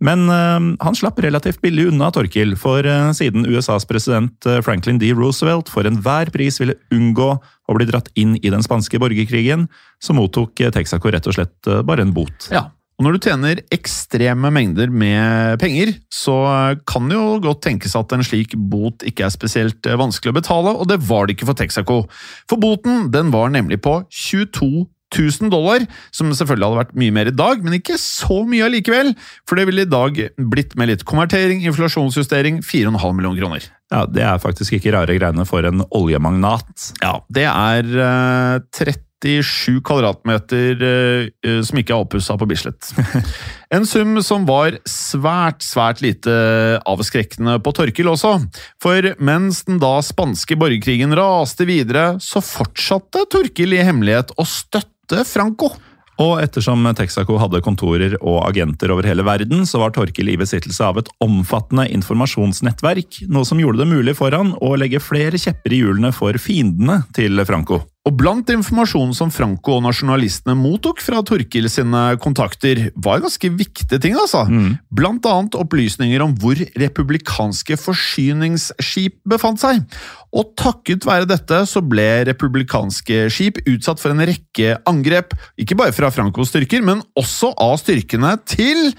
[SPEAKER 2] Men øh, han slapp relativt billig unna Torkil, for øh, siden USAs president Franklin D. Roosevelt for enhver pris ville unngå å blir dratt inn i den spanske borgerkrigen, så mottok eh, Texaco rett og slett eh, bare en bot.
[SPEAKER 1] Ja. Og når du tjener ekstreme mengder med penger, så kan det jo godt tenkes at en slik bot ikke er spesielt eh, vanskelig å betale, og det var det ikke for Texaco. For boten den var nemlig på 22 000 dollar, som selvfølgelig hadde vært mye mer i dag, men ikke så mye allikevel, for det ville i dag blitt med litt konvertering, inflasjonsjustering, 4,5 millioner kroner.
[SPEAKER 2] Ja, Det er faktisk ikke rare greiene for en oljemagnat.
[SPEAKER 1] Ja, det er eh, 37 kvadratmeter eh, som ikke er oppussa på Bislett. <laughs> En sum som var svært, svært lite avskrekkende på Torkil også. For mens den da spanske borgerkrigen raste videre, så fortsatte Torkil i hemmelighet å støtte Franco.
[SPEAKER 2] Og ettersom Texaco hadde kontorer og agenter over hele verden, så var Torkil i besittelse av et omfattende informasjonsnettverk, noe som gjorde det mulig for han å legge flere kjepper i hjulene for fiendene til Franco.
[SPEAKER 1] Og blant informasjonen som Franco og nasjonalistene mottok fra Torkil sine kontakter, var ganske viktige ting, altså. Blant annet opplysninger om hvor republikanske forsyningsskip befant seg. Og takket være dette så ble republikanske skip utsatt for en rekke angrep, ikke bare fra Francos styrker, men også av styrkene til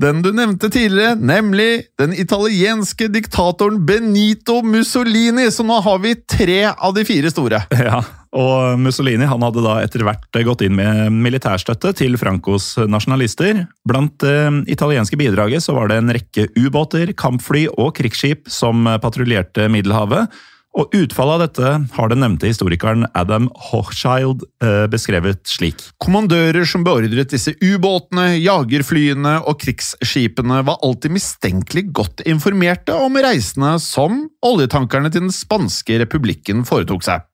[SPEAKER 1] den du nevnte tidligere, nemlig den italienske diktatoren Benito Mussolini, så nå har vi tre av de fire store.
[SPEAKER 2] Ja, og Mussolini han hadde da etter hvert gått inn med militærstøtte til Francos nasjonalister. Blant det italienske bidraget så var det en rekke ubåter, kampfly og krigsskip som patruljerte Middelhavet. Og utfallet av dette har den nevnte historikeren Adam Hochschild eh, beskrevet slik.
[SPEAKER 1] Kommandører som beordret disse ubåtene, jagerflyene og krigsskipene var alltid mistenkelig godt informerte om reisene som oljetankerne til den spanske republikken foretok seg.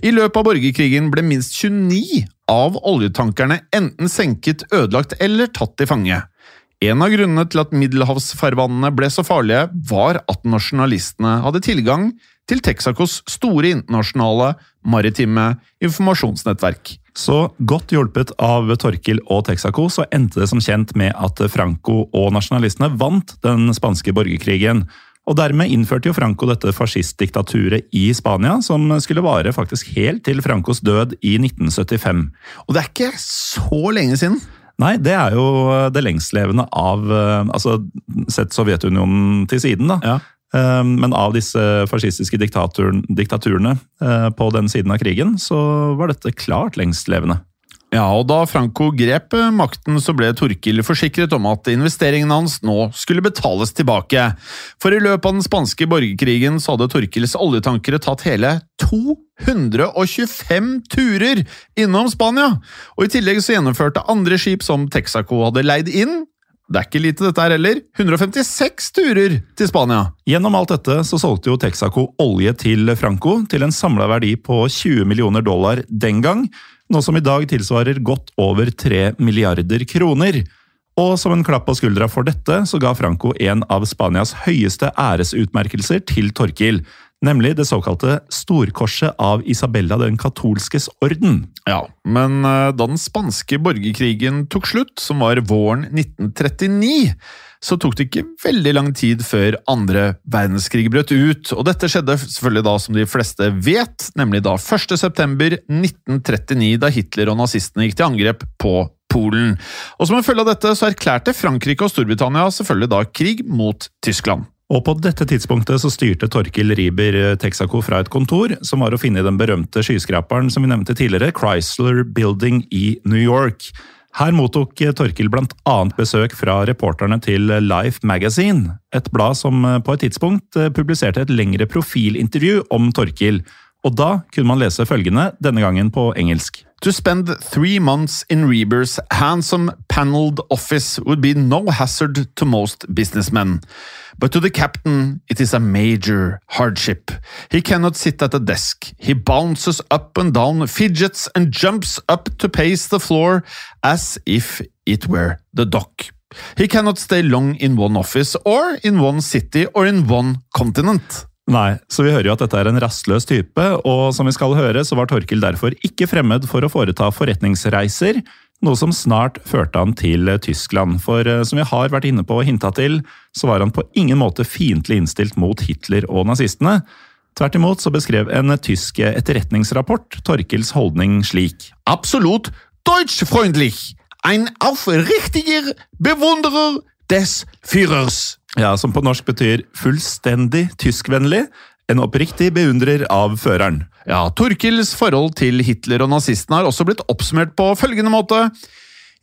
[SPEAKER 1] I løpet av borgerkrigen ble minst 29 av oljetankerne enten senket, ødelagt eller tatt til fange. En av grunnene til at middelhavsfarvannene ble så farlige, var at nasjonalistene hadde tilgang til Texacos store internasjonale maritime informasjonsnettverk.
[SPEAKER 2] Så godt hjulpet av Torkil og Texaco, så endte det som kjent med at Franco og nasjonalistene vant den spanske borgerkrigen. Og dermed innførte jo Franco dette fascistdiktaturet i Spania, som skulle vare faktisk helt til Francos død i 1975.
[SPEAKER 1] Og det er ikke så lenge siden.
[SPEAKER 2] Nei, det er jo det lengstlevende av eh, Altså, sett Sovjetunionen til siden, da.
[SPEAKER 1] Ja.
[SPEAKER 2] Eh, Men av disse fascistiske diktaturene eh, på den siden av krigen, så var dette klart lengstlevende.
[SPEAKER 1] Ja, og da Franco grep eh, makten, så ble Torkil forsikret om at investeringene hans nå skulle betales tilbake. For i løpet av den spanske borgerkrigen så hadde Torkils oljetankere tatt hele 225 turer innom Spania! Og i tillegg så gjennomførte andre skip som Texaco hadde leid inn, det er ikke lite dette her heller, 156 turer til Spania!
[SPEAKER 2] Gjennom alt dette så solgte jo Texaco olje til Franco til en samla verdi på 20 millioner dollar den gang, noe som i dag tilsvarer godt over 3 milliarder kroner. Og som en klapp på skuldra for dette, så ga Franco en av Spanias høyeste æresutmerkelser til Torkil, nemlig det såkalte Storkorset av Isabella den katolskes orden.
[SPEAKER 1] Ja, men eh, da den spanske borgerkrigen tok slutt, som var våren 1939, så tok det ikke veldig lang tid før andre verdenskrig brøt ut, og dette skjedde selvfølgelig da som de fleste vet, nemlig da 1. september 1939, da Hitler og nazistene gikk til angrep på Polen. Og som en følge av dette så erklærte Frankrike og Storbritannia selvfølgelig da krig mot Tyskland.
[SPEAKER 2] Og på dette tidspunktet så styrte Torkil Riber Texaco fra et kontor, som var å finne i den berømte skyskraperen som vi nevnte tidligere, Chrysler Building i New York. Her mottok Torkil annet besøk fra reporterne til Life Magazine, et blad som på et tidspunkt publiserte et lengre profilintervju om Torkil. Og da kunne man lese følgende, denne gangen på engelsk.
[SPEAKER 1] To spend three months in Reber's handsome paneled office would be no hazard to most businessmen. But to the captain, it is a major hardship. He cannot sit at a desk. He bounces up and down, fidgets and jumps up to pace the floor as if it were the dock. He cannot stay long in one office, or in one city, or in one continent.
[SPEAKER 2] Nei, så vi hører jo at dette er en rastløs type, og som vi skal høre, så var Torkil derfor ikke fremmed for å foreta forretningsreiser noe som snart førte han til eh, Tyskland. For eh, som vi har vært inne på og hinta til, så var han på ingen måte fiendtlig innstilt mot Hitler og nazistene. Tvert imot så beskrev en tysk etterretningsrapport Torkils holdning slik.
[SPEAKER 1] Absolutt deutschfreundlich. Ein aufrichtiger bewunderer des Führers.
[SPEAKER 2] Ja, Som på norsk betyr fullstendig tyskvennlig. En oppriktig beundrer av føreren.
[SPEAKER 1] Ja, Torkils forhold til Hitler og nazistene har også blitt oppsummert på følgende måte.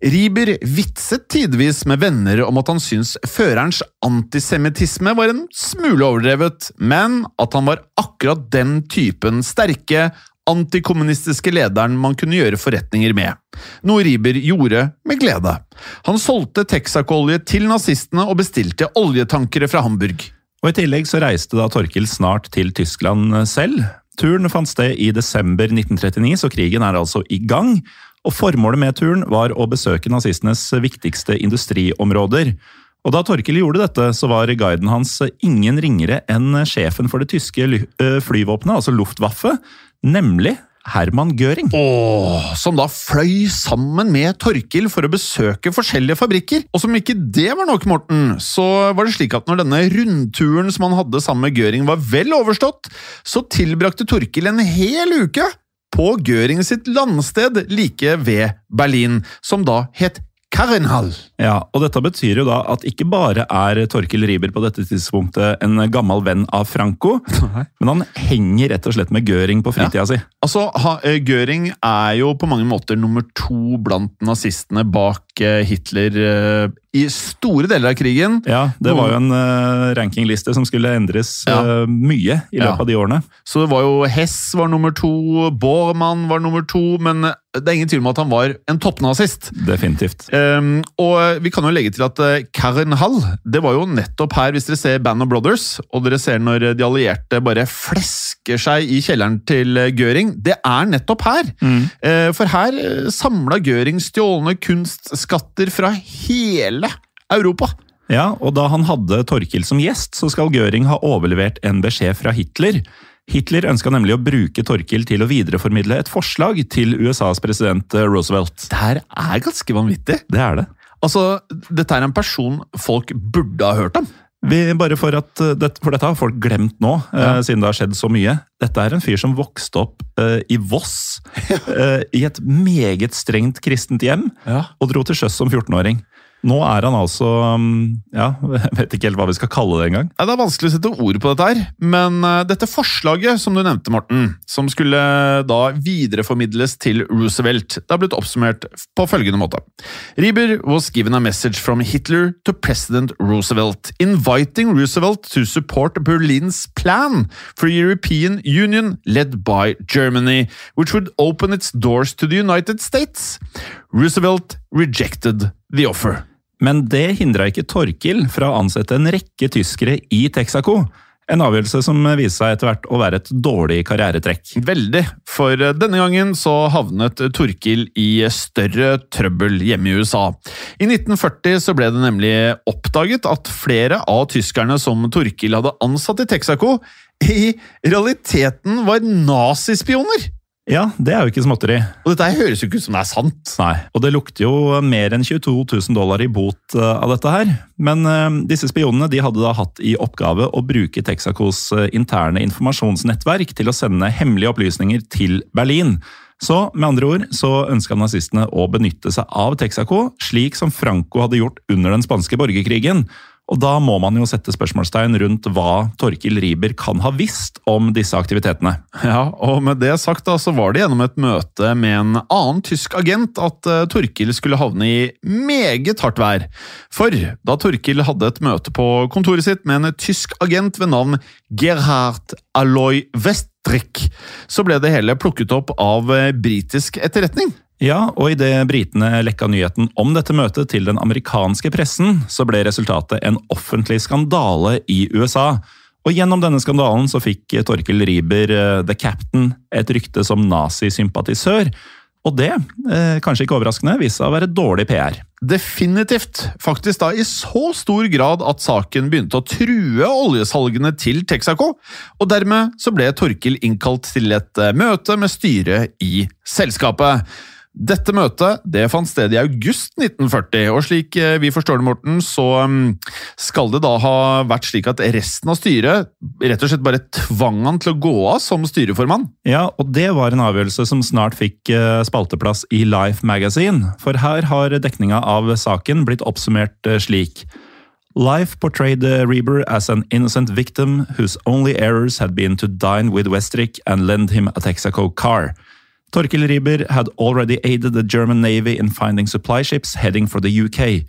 [SPEAKER 1] Riber vitset tidvis med venner om at han syntes førerens antisemittisme var en smule overdrevet, men at han var akkurat den typen sterke, antikommunistiske lederen man kunne gjøre forretninger med, noe Riber gjorde med glede. Han solgte Texac-olje til nazistene og bestilte oljetankere fra Hamburg.
[SPEAKER 2] Og I tillegg så reiste da Torkil snart til Tyskland selv. Turen fant sted i desember 1939, så krigen er altså i gang. Og Formålet med turen var å besøke nazistenes viktigste industriområder. Og Da Torkil gjorde dette, så var guiden hans ingen ringere enn sjefen for det tyske flyvåpenet, altså Luftwaffe, nemlig Herman Gøring.
[SPEAKER 1] Åh, som da fløy sammen med Torkil for å besøke forskjellige fabrikker. Og som ikke det var nok, Morten, så var det slik at når denne rundturen som han hadde sammen med Gøring var vel overstått, så tilbrakte Torkil en hel uke på Göring sitt landsted like ved Berlin, som da het Karrenhall.
[SPEAKER 2] Ja, og dette betyr jo da at ikke bare er Torkil Riber på dette tidspunktet en gammel venn av Franco, men han henger rett og slett med Göring på fritida
[SPEAKER 1] Ja.
[SPEAKER 2] si.
[SPEAKER 1] Altså, ha, eh, Göring er jo på mange måter nummer to blant nazistene bak eh, Hitler eh, i store deler av krigen.
[SPEAKER 2] Ja, det var jo en uh, rankingliste som skulle endres
[SPEAKER 1] Ja.
[SPEAKER 2] uh, mye i
[SPEAKER 1] Ja.
[SPEAKER 2] løpet av de årene.
[SPEAKER 1] Så det var jo Hess var nummer to, Bormann var nummer to, men det er ingen tvil om at han var en toppnazist.
[SPEAKER 2] Definitivt.
[SPEAKER 1] Um, og vi kan jo legge til at uh, Karen Hall, det var jo nettopp her, hvis dere ser Band of Brothers, og dere ser når de allierte bare flesker seg i kjelleren til uh, Göring, det er nettopp her. Uh, for her samla Göring stjålne kunstskatter fra hele Europa.
[SPEAKER 2] Ja, og da han hadde Torkil som gjest, så skal Göring ha overlevert en beskjed fra Hitler. Hitler ønska nemlig å bruke Torkil til å videreformidle et forslag til USAs president eh, Roosevelt.
[SPEAKER 1] Det her er ganske vanvittig.
[SPEAKER 2] Det er det.
[SPEAKER 1] Altså, dette er en person folk burde ha hørt om.
[SPEAKER 2] Vi, bare for, at, eh, for dette har folk glemt nå, eh, siden det har skjedd så mye. Dette er en fyr som vokste opp uh, i Voss, uh, i et meget strengt kristent hjem,
[SPEAKER 1] Ja.
[SPEAKER 2] og dro til sjøs som 14-åring. Nå er han altså mm, Ja, <laughs> vet ikke helt hva vi skal kalle det engang.
[SPEAKER 1] Det er vanskelig å sette ord på dette her, men eh, dette forslaget som du nevnte, Morten, som skulle da videreformidles til Roosevelt, det har blitt oppsummert på følgende måte. Rieber was given a message from Hitler to President Roosevelt, inviting Roosevelt to support Berlin's plan for European Union led by Germany, which would open its doors to the United States. Roosevelt rejected the offer.
[SPEAKER 2] Men det hindra ikke Torkil fra å ansette en rekke tyskere i Texaco. En avgjørelse som viste seg etter hvert å være et dårlig karrieretrekk.
[SPEAKER 1] Veldig, for eh, denne gangen så havnet Torkil i større trøbbel hjemme i USA. I 1940 så ble det nemlig oppdaget at flere av tyskerne som Torkil hadde ansatt i Texaco, i realiteten var nazispioner!
[SPEAKER 2] Ja, det er jo ikke småtteri.
[SPEAKER 1] Og dette her høres jo ikke ut som det er sant.
[SPEAKER 2] Nei, og det lukter jo mer enn 22 000 dollar i bot eh, av dette her. Men uh, disse spionene de hadde da hatt i oppgave å bruke Texacos eh, interne informasjonsnettverk til å sende hemmelige opplysninger til Berlin. Så med andre ord så ønska nazistene å benytte seg av Texaco, slik som Franco hadde gjort under den spanske borgerkrigen. Og da må man jo sette spørsmålstegn rundt hva Torkil Riber kan ha visst om disse aktivitetene.
[SPEAKER 1] Ja, og med det sagt da, så var det gjennom et møte med en annen tysk agent at uh, Torkil skulle havne i meget hardt vær. For da Torkil hadde et møte på kontoret sitt med en tysk agent ved navn Gerhard Aloy Westrik, så ble det hele plukket opp av uh, britisk etterretning.
[SPEAKER 2] Ja, og idet britene lekka nyheten om dette møtet til den amerikanske pressen, så ble resultatet en offentlig skandale i USA. Og gjennom denne skandalen så fikk Torkel Riber, eh, The Captain, et rykte som nazisympatisør. Og det, eh, kanskje ikke overraskende, viste seg å være dårlig PR.
[SPEAKER 1] Definitivt. Faktisk da i så stor grad at saken begynte å true oljesalgene til Texaco, og dermed så ble Torkil innkalt til et eh, møte med styret i selskapet. Dette møtet det fant sted i august 1940, og slik eh, vi forstår det, Morten, så mm, skal det da ha vært slik at resten av styret rett og slett bare tvang han til å gå av som styreformann.
[SPEAKER 2] Ja, og det var en avgjørelse som snart fikk eh, spalteplass i Life Magazine, for her har dekninga av saken blitt oppsummert eh, slik. Life portrayed Reber as an innocent victim whose only errors had been to dine with Westrick and lend him a Texaco car. Torkil Riber had already aided the German Navy in finding supply ships heading for the UK.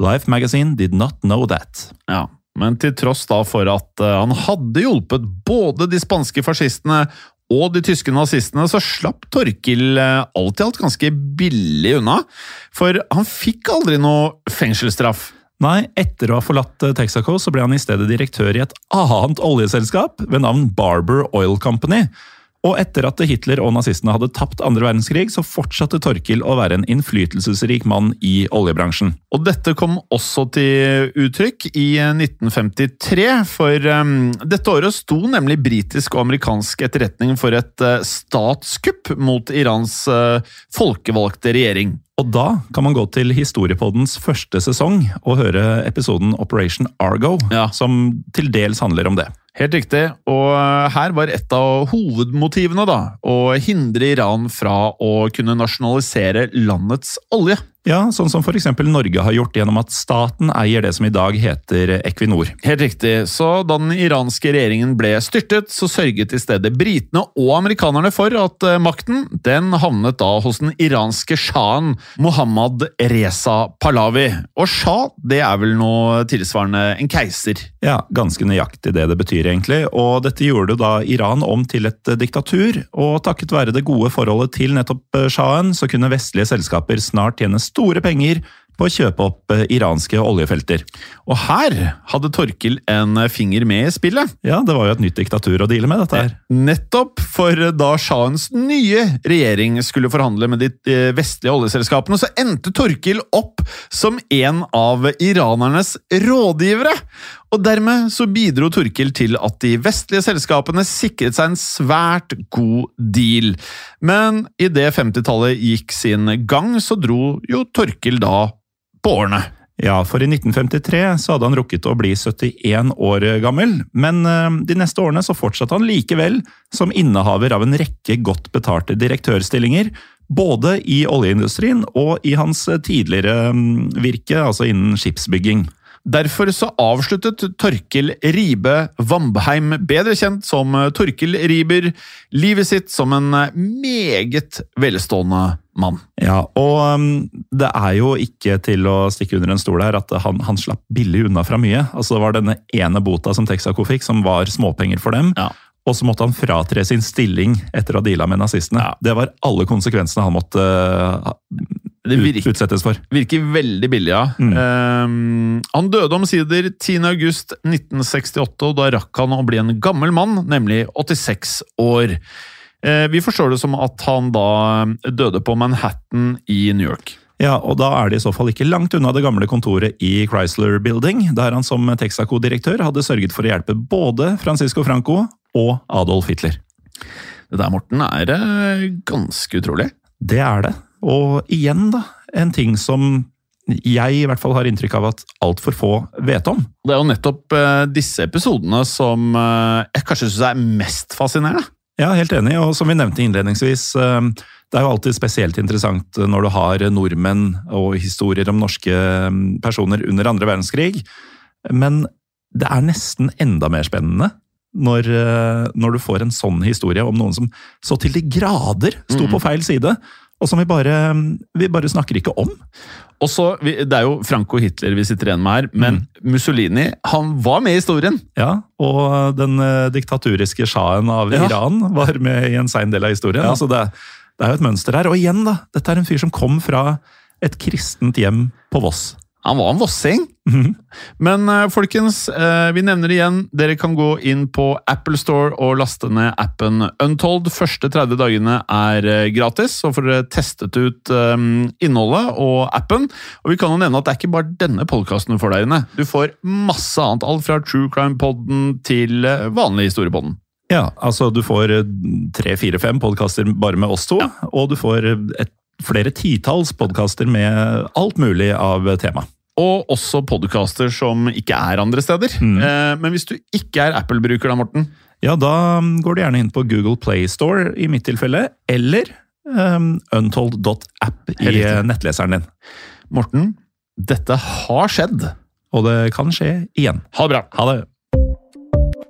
[SPEAKER 2] Life magazine did not know that.
[SPEAKER 1] Ja, Men til tross da for at eh, han hadde hjulpet både de spanske fascistene og de tyske nazistene, så slapp Torkil eh, alt i alt ganske billig unna. For han fikk aldri noe fengselsstraff.
[SPEAKER 2] Nei, etter å ha forlatt eh, Texaco så ble han i stedet direktør i et annet oljeselskap ved navn Barber Oil Company. Og etter at Hitler og nazistene hadde tapt andre verdenskrig, så fortsatte Torkil å være en innflytelsesrik mann i oljebransjen.
[SPEAKER 1] Og dette kom også til uttrykk i 1953, for um, dette året sto nemlig britisk og amerikansk etterretning for et uh, statskupp mot Irans uh, folkevalgte regjering.
[SPEAKER 2] Og da kan man gå til Historiepoddens første sesong og høre episoden Operation Argo,
[SPEAKER 1] Ja.
[SPEAKER 2] som til dels handler om det.
[SPEAKER 1] Helt riktig, og eh, her var et av hovedmotivene da, å hindre Iran fra å kunne nasjonalisere landets olje.
[SPEAKER 2] Ja, sånn som f.eks. Norge har gjort gjennom at staten eier det som i dag heter Equinor.
[SPEAKER 1] Helt riktig, så da den iranske regjeringen ble styrtet, så sørget i stedet britene og amerikanerne for at eh, makten den havnet da hos den iranske sjahen Mohammad Reza Pahlavi. Og shah, det er vel noe tilsvarende en keiser.
[SPEAKER 2] Ja, ganske nøyaktig det det betyr, egentlig. Og dette gjorde da Iran om til et eh, diktatur, og takket være det gode forholdet til nettopp eh, sjahen, så kunne vestlige selskaper snart tjene store penger på å kjøpe opp eh, iranske oljefelter.
[SPEAKER 1] Og her hadde Torkil en finger med i spillet.
[SPEAKER 2] Ja, det var jo et nytt diktatur å deale med, dette her.
[SPEAKER 1] Nettopp, for da shahens nye regjering skulle forhandle med de eh, vestlige oljeselskapene, så endte Torkil opp som en av iranernes rådgivere. Og dermed så bidro Torkil til at de vestlige selskapene sikret seg en svært god deal. Men idet 50-tallet gikk sin gang, så dro jo Torkil da på årene.
[SPEAKER 2] Ja, for i 1953 så hadde han rukket å bli 71 år gammel, men eh, de neste årene så fortsatte han likevel som innehaver av en rekke godt betalte direktørstillinger, både i oljeindustrien og i hans tidligere mm, virke, altså innen skipsbygging.
[SPEAKER 1] Derfor så avsluttet Torkil Ribe Vambheim, bedre kjent som Torkil Riber, livet sitt som en meget velstående mann.
[SPEAKER 2] Ja, og um, det er jo ikke til å stikke under en stol her at han, han slapp billig unna fra mye. Altså Det var denne ene bota som Texaco fikk, som var småpenger for dem.
[SPEAKER 1] Ja.
[SPEAKER 2] Og så måtte han fratre sin stilling etter å ha deala med nazistene. Det var alle konsekvensene han måtte uh,
[SPEAKER 1] Det virker,
[SPEAKER 2] utsettes for.
[SPEAKER 1] virker veldig billig, ja. Ehm, han døde omsider 10.8.1968, og da rakk han å bli en gammel mann, nemlig 86 år. Uh, vi forstår det som at han da døde på Manhattan i New York.
[SPEAKER 2] Ja, og da er det i så fall ikke langt unna det gamle kontoret i Chrysler Building, der han som Texaco-direktør hadde sørget for å hjelpe både Francisco Franco og Adolf Hitler.
[SPEAKER 1] Det der, Morten, er eh, ganske utrolig.
[SPEAKER 2] Det er det. Og igjen, da, en ting som jeg i hvert fall har inntrykk av at altfor få vet om.
[SPEAKER 1] Det er jo nettopp eh, disse episodene som eh, jeg kanskje syns er mest fascinerende.
[SPEAKER 2] Ja, helt enig, og som vi nevnte innledningsvis, eh, det er jo alltid spesielt interessant når du har nordmenn og historier om norske eh, personer under andre verdenskrig, men det er nesten enda mer spennende når, når du får en sånn historie om noen som så til de grader sto på feil side, og som vi bare, vi bare snakker ikke om.
[SPEAKER 1] Og så, Det er jo Franco Hitler vi sitter igjen med her, men Mussolini han var med i historien.
[SPEAKER 2] Ja, og den eh, diktaturiske sjahen av
[SPEAKER 1] Ja.
[SPEAKER 2] Iran var med i en sein del av historien.
[SPEAKER 1] Ja.
[SPEAKER 2] Altså det, det er jo et mønster her. Og igjen, da, dette er en fyr som kom fra et kristent hjem på Voss.
[SPEAKER 1] Han var en vossing. Men eh, folkens, eh, vi nevner igjen. Dere kan gå inn på Apple Store og laste ned appen Untold. Første 30 dagene er eh, gratis, så får dere testet ut innholdet og appen. Og vi kan jo nevne at det er ikke bare denne podkasten du får der inne. Du får masse annet. Alt fra True Crime-podden til vanlig historiepodden.
[SPEAKER 2] Ja, altså du får tre, fire, fem podkaster bare med oss to, og du får et flere titalls podkaster med alt mulig av tema.
[SPEAKER 1] Og også podcaster som ikke er andre steder. Mm. men hvis du ikke er Apple-bruker, da, Morten?
[SPEAKER 2] Ja, da går du gjerne inn på Google Play Store i mitt tilfelle, eller um, untold.app i nettleseren din.
[SPEAKER 1] Morten, dette har skjedd.
[SPEAKER 2] Og det kan skje igjen.
[SPEAKER 1] Ha det bra.
[SPEAKER 2] Ha det!